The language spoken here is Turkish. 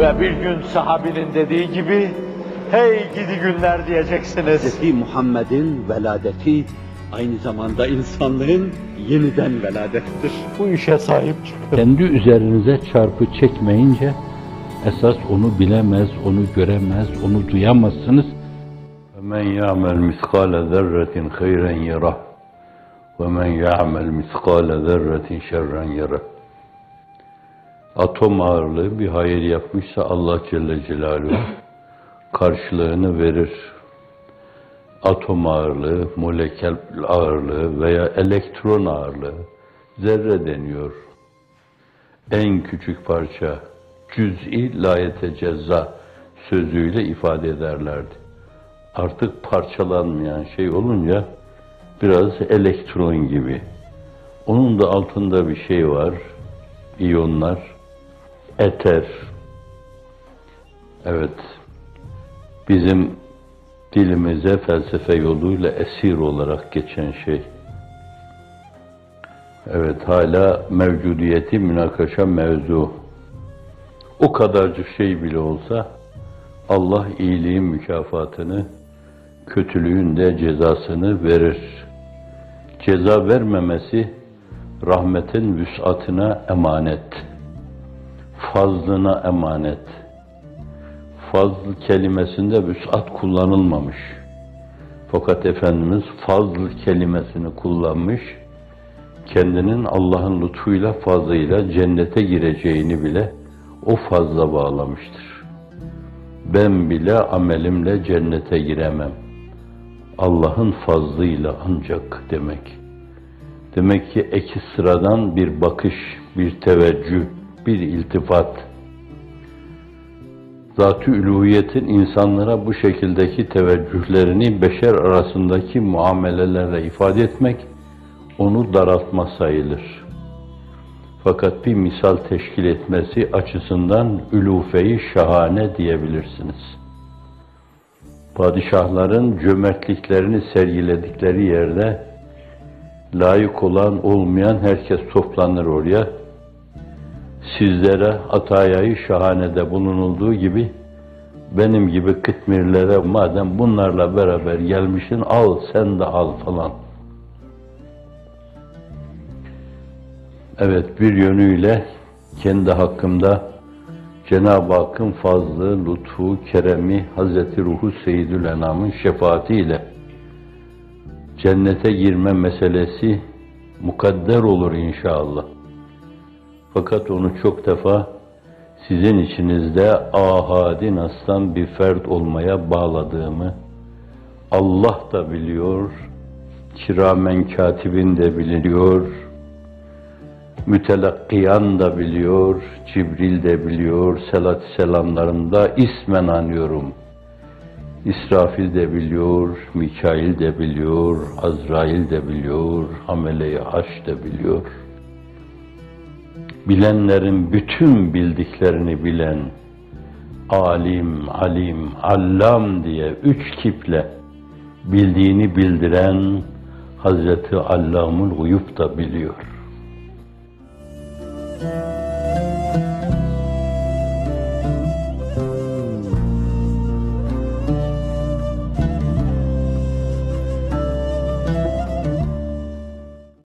Ve bir gün sahabinin dediği gibi, hey gidi günler diyeceksiniz. Hz. Muhammed'in veladeti aynı zamanda insanların yeniden veladettir. Bu işe sahip çıkın. Kendi üzerinize çarpı çekmeyince, esas onu bilemez, onu göremez, onu duyamazsınız. Men ya'mel miskale zerretin hayren yara ve men ya'mel miskale zerretin şerren. Atom ağırlığı bir hayır yapmışsa Allah Celle Celaluhu karşılığını verir. Atom ağırlığı, molekül ağırlığı veya elektron ağırlığı zerre deniyor. En küçük parça cüz'i layete ceza sözüyle ifade ederlerdi artık parçalanmayan şey olunca biraz elektron gibi. Onun da altında bir şey var. İyonlar, eter. Evet, bizim dilimize felsefe yoluyla esir olarak geçen şey. Evet, hala mevcudiyeti münakaşa mevzu. O kadarcık şey bile olsa Allah iyiliğin mükafatını kötülüğün de cezasını verir. Ceza vermemesi rahmetin vüsatına emanet. Fazlına emanet. Fazl kelimesinde vüsat kullanılmamış. Fakat Efendimiz fazl kelimesini kullanmış. Kendinin Allah'ın lütfuyla fazlıyla cennete gireceğini bile o fazla bağlamıştır. Ben bile amelimle cennete giremem.'' Allah'ın fazlıyla ancak demek. Demek ki eki sıradan bir bakış, bir teveccüh, bir iltifat. Zat-ı üluhiyetin insanlara bu şekildeki teveccühlerini beşer arasındaki muamelelerle ifade etmek, onu daraltma sayılır. Fakat bir misal teşkil etmesi açısından ülufeyi şahane diyebilirsiniz.'' padişahların cömertliklerini sergiledikleri yerde layık olan olmayan herkes toplanır oraya. Sizlere atayayı şahanede bulunulduğu gibi benim gibi kıtmirlere madem bunlarla beraber gelmişsin al sen de al falan. Evet bir yönüyle kendi hakkımda Cenab-ı Hakk'ın fazlı, lütfu, keremi, Hazreti Ruhu Seyyidül Enam'ın şefaatiyle cennete girme meselesi mukadder olur inşallah. Fakat onu çok defa sizin içinizde ahadi nastan bir fert olmaya bağladığımı Allah da biliyor, kiramen katibin de biliyor, mütelakkiyan da biliyor, Cibril de biliyor, selat selamlarında ismen anıyorum. İsrafil de biliyor, Mikail de biliyor, Azrail de biliyor, Hamele-i Haş de biliyor. Bilenlerin bütün bildiklerini bilen, alim, alim, allam diye üç kiple bildiğini bildiren Hazreti Allamul Guyub da biliyor. You.